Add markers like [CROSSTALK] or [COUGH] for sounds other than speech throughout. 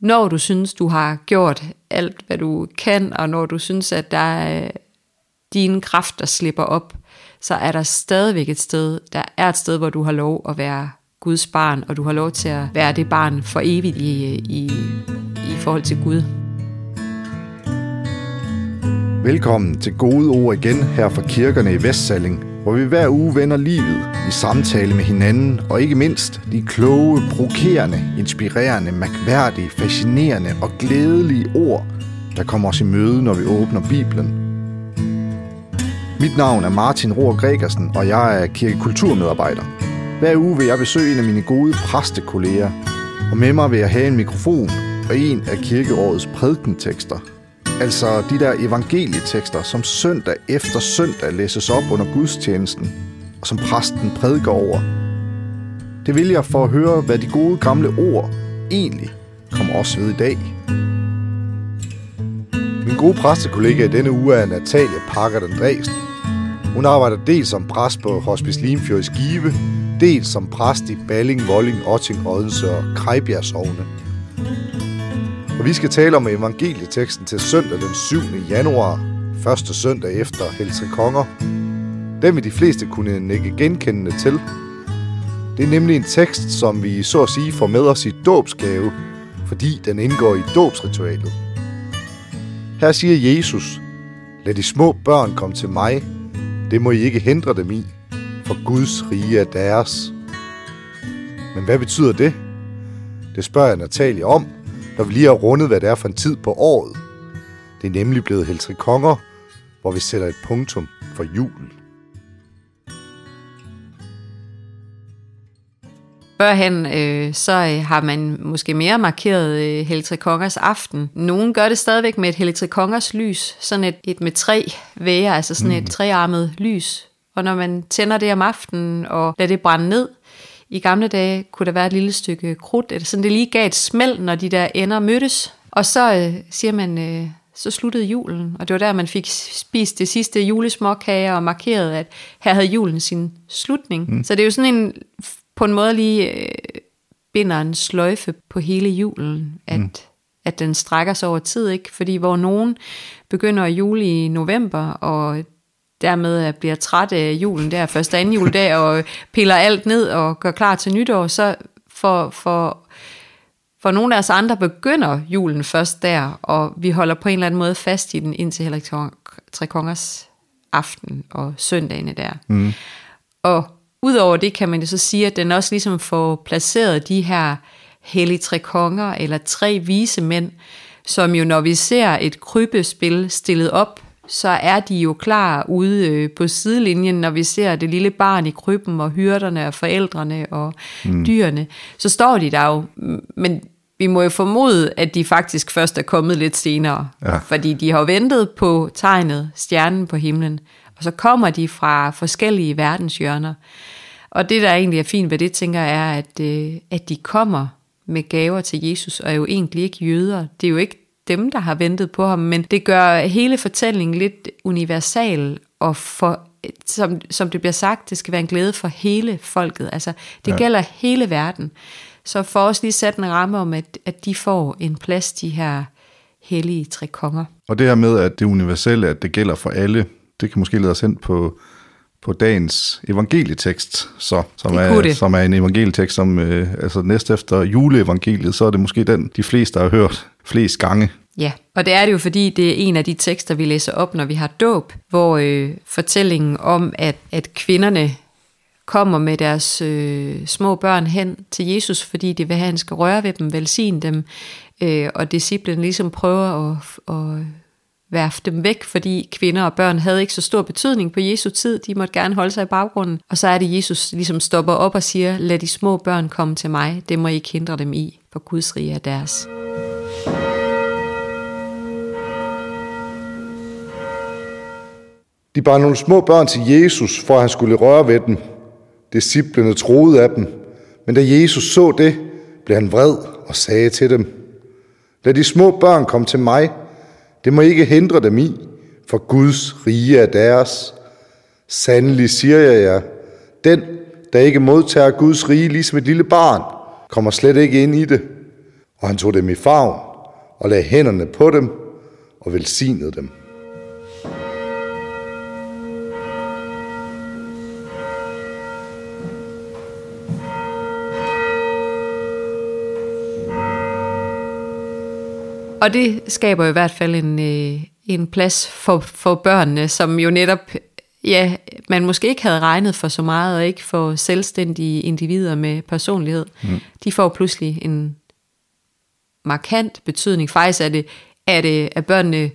når du synes, du har gjort alt, hvad du kan, og når du synes, at der er øh, dine kræfter slipper op, så er der stadigvæk et sted, der er et sted, hvor du har lov at være Guds barn, og du har lov til at være det barn for evigt i, i, i forhold til Gud. Velkommen til Gode Ord igen her fra kirkerne i Vestsalling, hvor vi hver uge vender livet i samtale med hinanden, og ikke mindst de kloge, provokerende, inspirerende, mærkværdige, fascinerende og glædelige ord, der kommer os i møde, når vi åbner Bibelen. Mit navn er Martin Rohr Gregersen, og jeg er kirkekulturmedarbejder. Hver uge vil jeg besøge en af mine gode præstekolleger, og med mig vil jeg have en mikrofon og en af kirkeårets prædikentekster – Altså de der evangelietekster, som søndag efter søndag læses op under gudstjenesten, og som præsten prædiker over. Det vil jeg for at høre, hvad de gode gamle ord egentlig kommer også ved i dag. Min gode præstekollega i denne uge er Natalia Parker Andresen. Hun arbejder dels som præst på Hospice Limfjord i Skive, dels som præst i Balling, Volling, Otting, Odense og Krejbjerg og vi skal tale om evangelieteksten til søndag den 7. januar, første søndag efter Helse Konger. Den vil de fleste kunne nikke genkendende til. Det er nemlig en tekst, som vi så at sige får med os i dåbsgave, fordi den indgår i dåbsritualet. Her siger Jesus, Lad de små børn komme til mig, det må I ikke hindre dem i, for Guds rige er deres. Men hvad betyder det? Det spørger jeg Natalie om, når vi lige har rundet, hvad det er for en tid på året. Det er nemlig blevet Heltre Konger, hvor vi sætter et punktum for julen. Førhen øh, så øh, har man måske mere markeret øh, Heltre Kongers aften. Nogen gør det stadigvæk med et Heltre Kongers lys, sådan et, et med tre væger, altså sådan mm. et trearmet lys. Og når man tænder det om aftenen og lader det brænde ned, i gamle dage kunne der være et lille stykke krudt, eller sådan det lige gav et smæld, når de der ender mødtes. Og så øh, siger man, øh, så sluttede julen, og det var der, man fik spist det sidste julesmåkager og markeret, at her havde julen sin slutning. Mm. Så det er jo sådan en, på en måde lige øh, binder en sløjfe på hele julen, at, mm. at den strækker sig over tid, ikke? Fordi hvor nogen begynder at jule i november, og dermed bliver træt af julen der, første anden juledag, og piller alt ned og gør klar til nytår, så for, for, for nogle af os andre begynder julen først der, og vi holder på en eller anden måde fast i den indtil heller Tre Kongers aften og søndagene der. Mm. Og udover det kan man jo så sige, at den også ligesom får placeret de her hellige tre konger, eller tre vise mænd, som jo når vi ser et krybespil stillet op så er de jo klar ude øh, på sidelinjen, når vi ser det lille barn i krybben, og hyrderne og forældrene og mm. dyrene. Så står de der jo, men vi må jo formode, at de faktisk først er kommet lidt senere. Ja. Fordi de har ventet på tegnet, stjernen på himlen. Og så kommer de fra forskellige verdenshjørner. Og det, der egentlig er fint ved det, tænker jeg, er, at, øh, at de kommer med gaver til Jesus, og er jo egentlig ikke jøder. Det er jo ikke dem, der har ventet på ham, men det gør hele fortællingen lidt universal, og for, som, som det bliver sagt, det skal være en glæde for hele folket. Altså, det ja. gælder hele verden. Så for os lige sat en ramme om, at, at de får en plads, de her hellige tre konger. Og det her med, at det universelle, at det gælder for alle, det kan måske lede os hen på, på dagens evangelietekst, så, som, er, som er en evangelietekst, som øh, altså næst efter juleevangeliet, så er det måske den, de fleste har hørt flest gange. Ja, og det er det jo, fordi det er en af de tekster, vi læser op, når vi har dåb, hvor øh, fortællingen om, at, at kvinderne kommer med deres øh, små børn hen til Jesus, fordi de vil have, at han skal røre ved dem, velsigne dem, øh, og disciplen ligesom prøver at, at værfe dem væk, fordi kvinder og børn havde ikke så stor betydning på Jesu tid. De måtte gerne holde sig i baggrunden. Og så er det, Jesus ligesom stopper op og siger, lad de små børn komme til mig. Det må I ikke hindre dem i, for Guds rige er deres. De bar nogle små børn til Jesus, for at han skulle røre ved dem. Disciplene troede af dem, men da Jesus så det, blev han vred og sagde til dem, Lad de små børn komme til mig, det må ikke hindre dem i, for Guds rige er deres. Sandelig siger jeg jer, den, der ikke modtager Guds rige ligesom et lille barn, kommer slet ikke ind i det. Og han tog dem i favn og lagde hænderne på dem og velsignede dem. Og det skaber i hvert fald en, øh, en plads for, for børnene, som jo netop, ja, man måske ikke havde regnet for så meget, og ikke for selvstændige individer med personlighed. Mm. De får pludselig en markant betydning. Faktisk er det, er det er børnene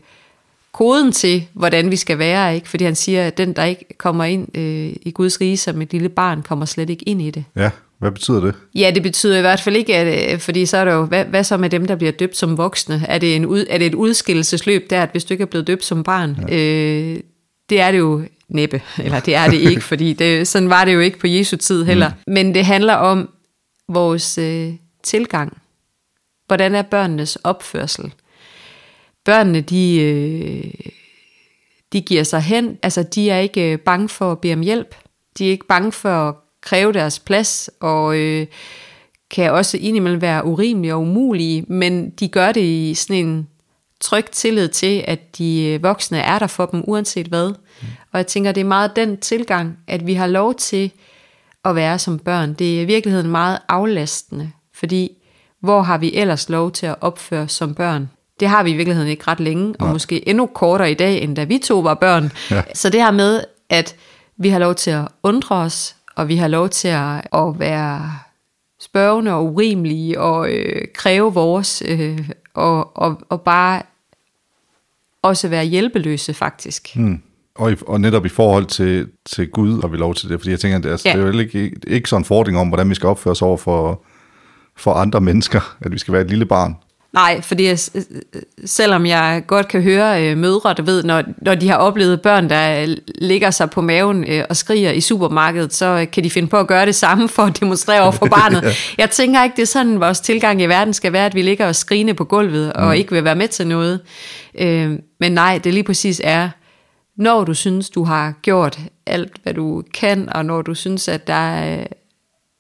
koden til, hvordan vi skal være, ikke? Fordi han siger, at den, der ikke kommer ind øh, i Guds rige som et lille barn, kommer slet ikke ind i det. Ja, hvad betyder det? Ja, det betyder i hvert fald ikke, at, øh, fordi så er der jo, hvad, hvad så med dem, der bliver døbt som voksne? Er det, en ud, er det et udskillelsesløb der, at hvis du ikke er blevet døbt som barn? Ja. Øh, det er det jo næppe, [LAUGHS] eller det er det ikke, fordi det, sådan var det jo ikke på Jesu tid heller. Mm. Men det handler om vores øh, tilgang. Hvordan er børnenes opførsel? Børnene, de, øh, de giver sig hen, altså de er ikke øh, bange for at bede om hjælp. De er ikke bange for at kræve deres plads, og øh, kan også indimellem være urimelige og umulige, men de gør det i sådan en tryg tillid til, at de øh, voksne er der for dem, uanset hvad. Mm. Og jeg tænker, det er meget den tilgang, at vi har lov til at være som børn. Det er i virkeligheden meget aflastende, fordi hvor har vi ellers lov til at opføre som børn? Det har vi i virkeligheden ikke ret længe, og måske endnu kortere i dag, end da vi to var børn. Ja. Så det her med, at vi har lov til at undre os, og vi har lov til at, at være spørgende og urimelige og øh, kræve vores, øh, og, og, og bare også være hjælpeløse faktisk. Hmm. Og, i, og netop i forhold til, til Gud har vi lov til det, fordi jeg tænker, at det, altså, ja. det er jo ikke, ikke sådan en fordring om, hvordan vi skal opføre os over for, for andre mennesker, at vi skal være et lille barn. Nej, fordi jeg, selvom jeg godt kan høre øh, mødre, der ved, når, når de har oplevet børn, der ligger sig på maven øh, og skriger i supermarkedet, så kan de finde på at gøre det samme for at demonstrere over for [LAUGHS] barnet. ja. Jeg tænker ikke, det er sådan, vores tilgang i verden skal være, at vi ligger og skriner på gulvet og mm. ikke vil være med til noget. Øh, men nej, det lige præcis er, når du synes, du har gjort alt, hvad du kan, og når du synes, at der er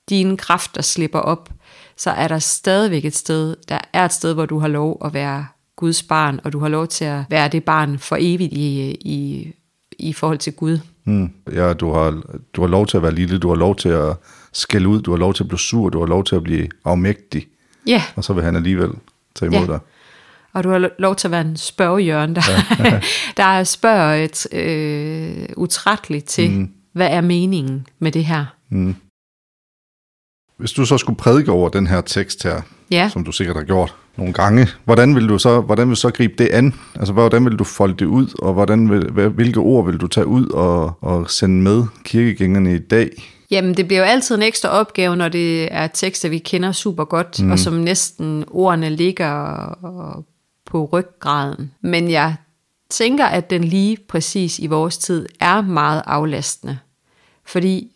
dine kræfter slipper op, så er der stadigvæk et sted, der er et sted, hvor du har lov at være Guds barn, og du har lov til at være det barn for evigt i, i, i forhold til Gud. Mm. Ja, du har, du har lov til at være lille, du har lov til at skælde ud, du har lov til at blive sur, du har lov til at blive afmægtig. Ja. Og så vil han alligevel tage imod ja. dig. Og du har lov til at være en spørgehjørn, der, ja. [LAUGHS] der spørger et, øh, utrætteligt til, mm. hvad er meningen med det her? Mm. Hvis du så skulle prædike over den her tekst her, ja. som du sikkert har gjort nogle gange, hvordan vil du så, hvordan vil du så gribe det an? Altså, hvordan vil du folde det ud, og hvordan vil, hvilke ord vil du tage ud og, og sende med kirkegængerne i dag? Jamen, det bliver jo altid en ekstra opgave, når det er tekster, vi kender super godt, mm. og som næsten ordene ligger på ryggraden. Men jeg tænker, at den lige præcis i vores tid er meget aflastende. Fordi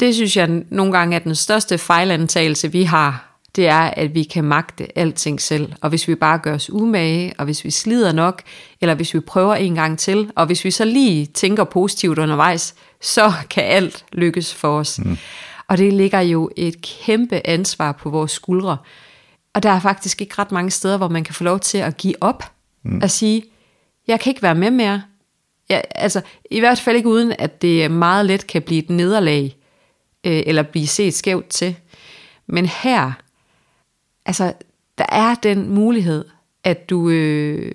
det synes jeg nogle gange er den største fejlantagelse, vi har. Det er, at vi kan magte alting selv. Og hvis vi bare gør os umage, og hvis vi slider nok, eller hvis vi prøver en gang til, og hvis vi så lige tænker positivt undervejs, så kan alt lykkes for os. Mm. Og det ligger jo et kæmpe ansvar på vores skuldre. Og der er faktisk ikke ret mange steder, hvor man kan få lov til at give op. Mm. At sige, jeg kan ikke være med mere. Jeg, altså, I hvert fald ikke uden, at det meget let kan blive et nederlag øh, eller blive set skævt til. Men her, altså, der er den mulighed, at du øh,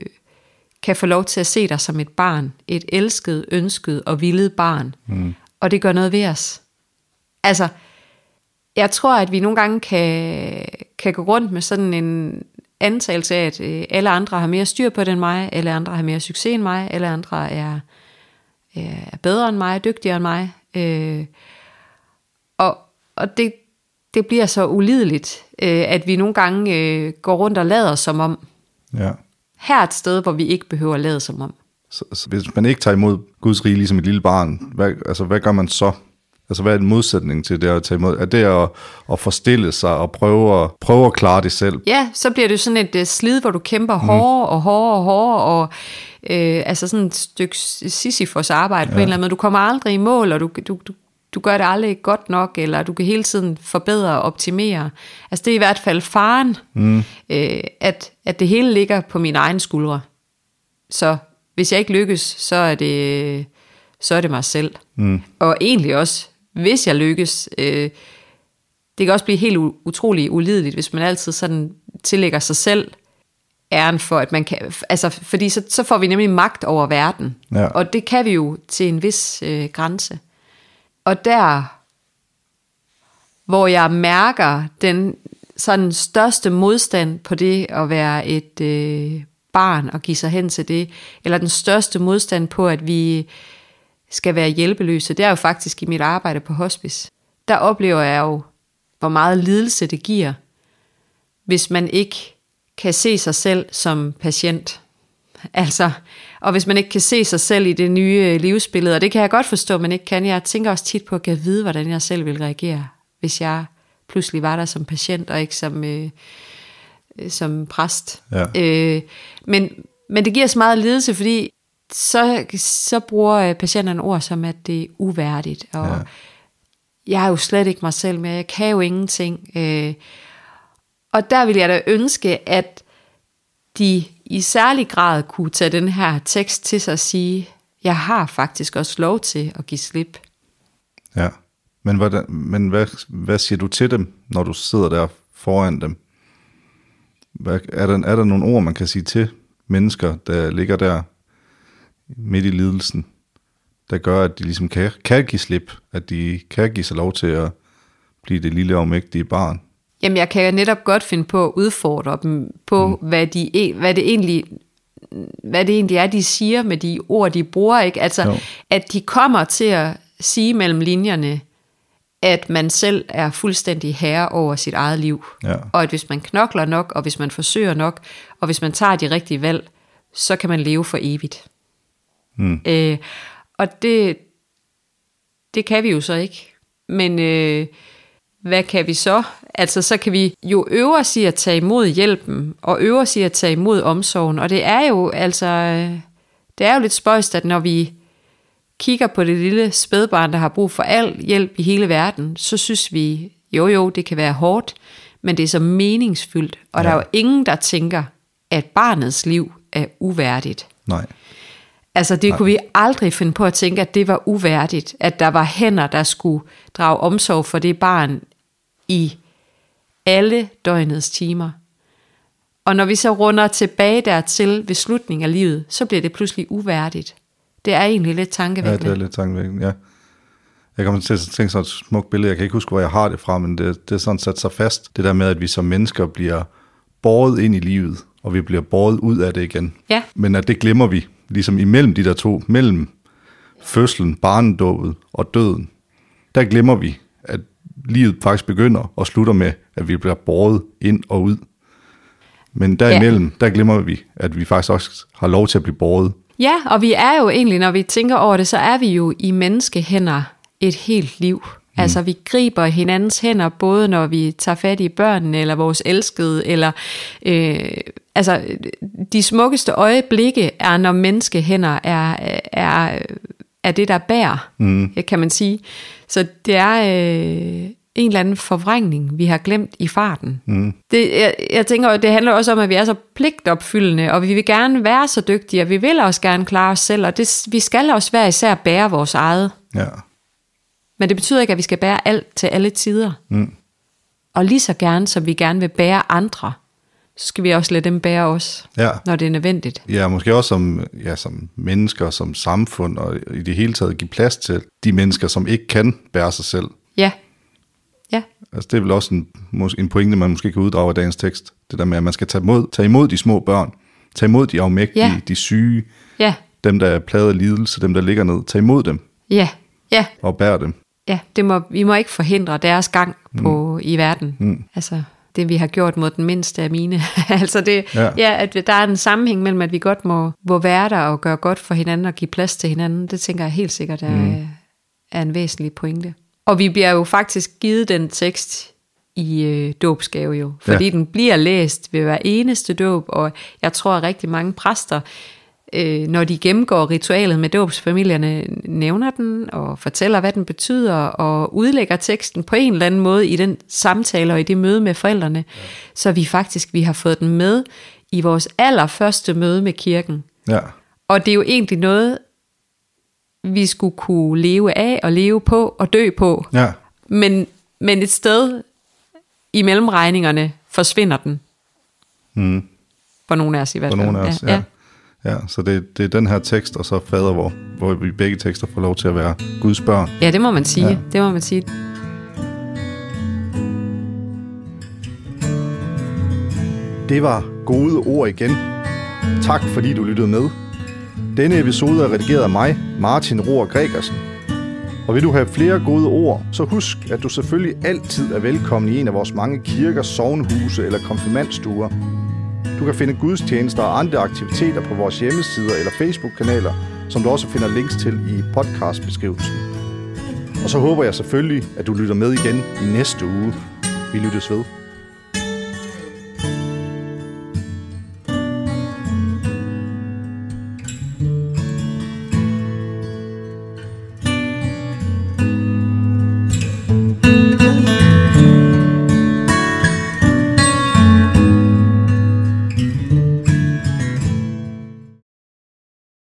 kan få lov til at se dig som et barn, et elsket, ønsket og villet barn, mm. og det gør noget ved os. Altså, jeg tror, at vi nogle gange kan, kan gå rundt med sådan en antagelse af, at øh, alle andre har mere styr på det end mig, alle andre har mere succes end mig, alle andre er, er bedre end mig, dygtigere end mig. Øh, og, og det, det bliver så ulideligt, øh, at vi nogle gange øh, går rundt og lader som om. Ja. Her er et sted, hvor vi ikke behøver at lade som om. Så, så hvis man ikke tager imod Guds rige ligesom et lille barn, hvad, altså, hvad gør man så? Altså, hvad er en modsætning til det at tage imod? Er det at, at forstille sig og prøve at, prøve at klare det selv? Ja, så bliver det sådan et uh, slid, hvor du kæmper mm. hårdere og hårdere og hårdere, og øh, altså sådan et stykke Sisyfos arbejde ja. på en eller anden måde. Du kommer aldrig i mål, og du, du, du du gør det aldrig godt nok, eller du kan hele tiden forbedre og optimere. Altså det er i hvert fald faren, mm. øh, at, at det hele ligger på mine egne skuldre. Så hvis jeg ikke lykkes, så er det, så er det mig selv. Mm. Og egentlig også, hvis jeg lykkes, øh, det kan også blive helt utrolig ulideligt, hvis man altid sådan tillægger sig selv æren for, at man kan, altså, fordi så, så får vi nemlig magt over verden. Ja. Og det kan vi jo til en vis øh, grænse. Og der, hvor jeg mærker den sådan største modstand på det at være et øh, barn og give sig hen til det, eller den største modstand på, at vi skal være hjælpeløse, det er jo faktisk i mit arbejde på hospice. Der oplever jeg jo, hvor meget lidelse det giver, hvis man ikke kan se sig selv som patient. Altså, og hvis man ikke kan se sig selv i det nye livsbillede, og det kan jeg godt forstå, man ikke kan. Jeg tænker også tit på at kan vide, hvordan jeg selv vil reagere, hvis jeg pludselig var der som patient, og ikke som, øh, som præst. Ja. Øh, men, men det giver så meget lidelse, fordi så, så bruger patienterne ord som, at det er uværdigt, og ja. jeg er jo slet ikke mig selv mere, jeg kan jo ingenting. Øh, og der vil jeg da ønske, at de i særlig grad kunne tage den her tekst til sig og sige, jeg har faktisk også lov til at give slip. Ja, men, hvordan, men hvad, hvad siger du til dem, når du sidder der foran dem? Hvad, er, der, er der nogle ord, man kan sige til mennesker, der ligger der midt i lidelsen, der gør, at de ligesom kan, kan give slip, at de kan give sig lov til at blive det lille afmægtige barn? Jamen, jeg kan netop godt finde på at udfordre dem på, mm. hvad, de, e, hvad, det egentlig, hvad det egentlig er, de siger med de ord, de bruger. Ikke? Altså, jo. at de kommer til at sige mellem linjerne, at man selv er fuldstændig herre over sit eget liv. Ja. Og at hvis man knokler nok, og hvis man forsøger nok, og hvis man tager de rigtige valg, så kan man leve for evigt. Mm. Øh, og det, det kan vi jo så ikke. Men øh, hvad kan vi så? Altså, så kan vi jo øve os i at tage imod hjælpen, og øve os i at tage imod omsorgen. Og det er jo altså, det er jo lidt spøjst, at når vi kigger på det lille spædbarn, der har brug for al hjælp i hele verden, så synes vi, jo jo, det kan være hårdt, men det er så meningsfyldt. Og ja. der er jo ingen, der tænker, at barnets liv er uværdigt. Nej. Altså det Nej. kunne vi aldrig finde på at tænke, at det var uværdigt, at der var hænder, der skulle drage omsorg for det barn i alle døgnets timer. Og når vi så runder tilbage dertil ved slutningen af livet, så bliver det pludselig uværdigt. Det er egentlig lidt tankevækkende. Ja, det er lidt tankevækkende, ja. Jeg kommer til at tænke sådan et smukt billede, jeg kan ikke huske, hvor jeg har det fra, men det, det er sådan sat sig fast. Det der med, at vi som mennesker bliver båret ind i livet, og vi bliver båret ud af det igen. Ja. Men at det glemmer vi, ligesom imellem de der to, mellem fødslen, barnedåbet og døden, der glemmer vi, at livet faktisk begynder og slutter med, at vi bliver båret ind og ud. Men derimellem, ja. der glemmer vi, at vi faktisk også har lov til at blive båret. Ja, og vi er jo egentlig, når vi tænker over det, så er vi jo i menneskehænder et helt liv. Mm. Altså vi griber hinandens hænder, både når vi tager fat i børnene, eller vores elskede, eller øh, altså de smukkeste øjeblikke er, når menneskehænder er, er, er det, der bærer, mm. kan man sige. Så det er øh, en eller anden forvrængning, vi har glemt i farten. Mm. Det, jeg, jeg tænker, det handler også om, at vi er så pligtopfyldende, og vi vil gerne være så dygtige, og vi vil også gerne klare os selv, og det, vi skal også være især bære vores eget. Ja. Men det betyder ikke, at vi skal bære alt til alle tider. Mm. Og lige så gerne, som vi gerne vil bære andre, så skal vi også lade dem bære os, ja. når det er nødvendigt. Ja, måske også som, ja, som mennesker, som samfund, og i det hele taget give plads til de mennesker, som ikke kan bære sig selv. Ja. Ja. Altså det er vel også en, en pointe, man måske kan uddrage af dagens tekst. Det der med, at man skal tage imod, tage imod de små børn. Tage imod de afmægtige, ja. de syge. Ja. Dem, der er pladet af lidelse, dem, der ligger ned. Tag imod dem. Ja. Ja. Og bær dem. Ja, det må, vi må ikke forhindre deres gang på, mm. i verden. Mm. Altså, det vi har gjort mod den mindste af mine. [LAUGHS] altså det, ja. ja, at der er en sammenhæng mellem, at vi godt må, må være der og gøre godt for hinanden og give plads til hinanden. Det tænker jeg helt sikkert er, mm. er en væsentlig pointe. Og vi bliver jo faktisk givet den tekst i øh, dåbsgave jo, fordi ja. den bliver læst ved hver eneste dåb, og jeg tror at rigtig mange præster øh, når de gennemgår ritualet med dåbsfamilierne, nævner den og fortæller, hvad den betyder, og udlægger teksten på en eller anden måde i den samtale og i det møde med forældrene, ja. så vi faktisk vi har fået den med i vores allerførste møde med kirken. Ja. Og det er jo egentlig noget, vi skulle kunne leve af og leve på og dø på. Ja. Men, men et sted i mellemregningerne forsvinder den. Mm. For nogle af os i hvert For fald. nogle af os, ja. ja. Ja så det, det er den her tekst, og så fader, hvor, hvor vi begge tekster får lov til at være Guds børn. Ja, det må man sige. Ja. Det må man sige. Det var gode ord igen. Tak fordi du lyttede med. Denne episode er redigeret af mig, Martin Rohr Gregersen. Og vil du have flere gode ord, så husk, at du selvfølgelig altid er velkommen i en af vores mange kirker, sovnhuse eller konfirmandstuer. Du kan finde gudstjenester og andre aktiviteter på vores hjemmesider eller Facebook-kanaler, som du også finder links til i podcastbeskrivelsen. Og så håber jeg selvfølgelig, at du lytter med igen i næste uge. Vi lyttes ved.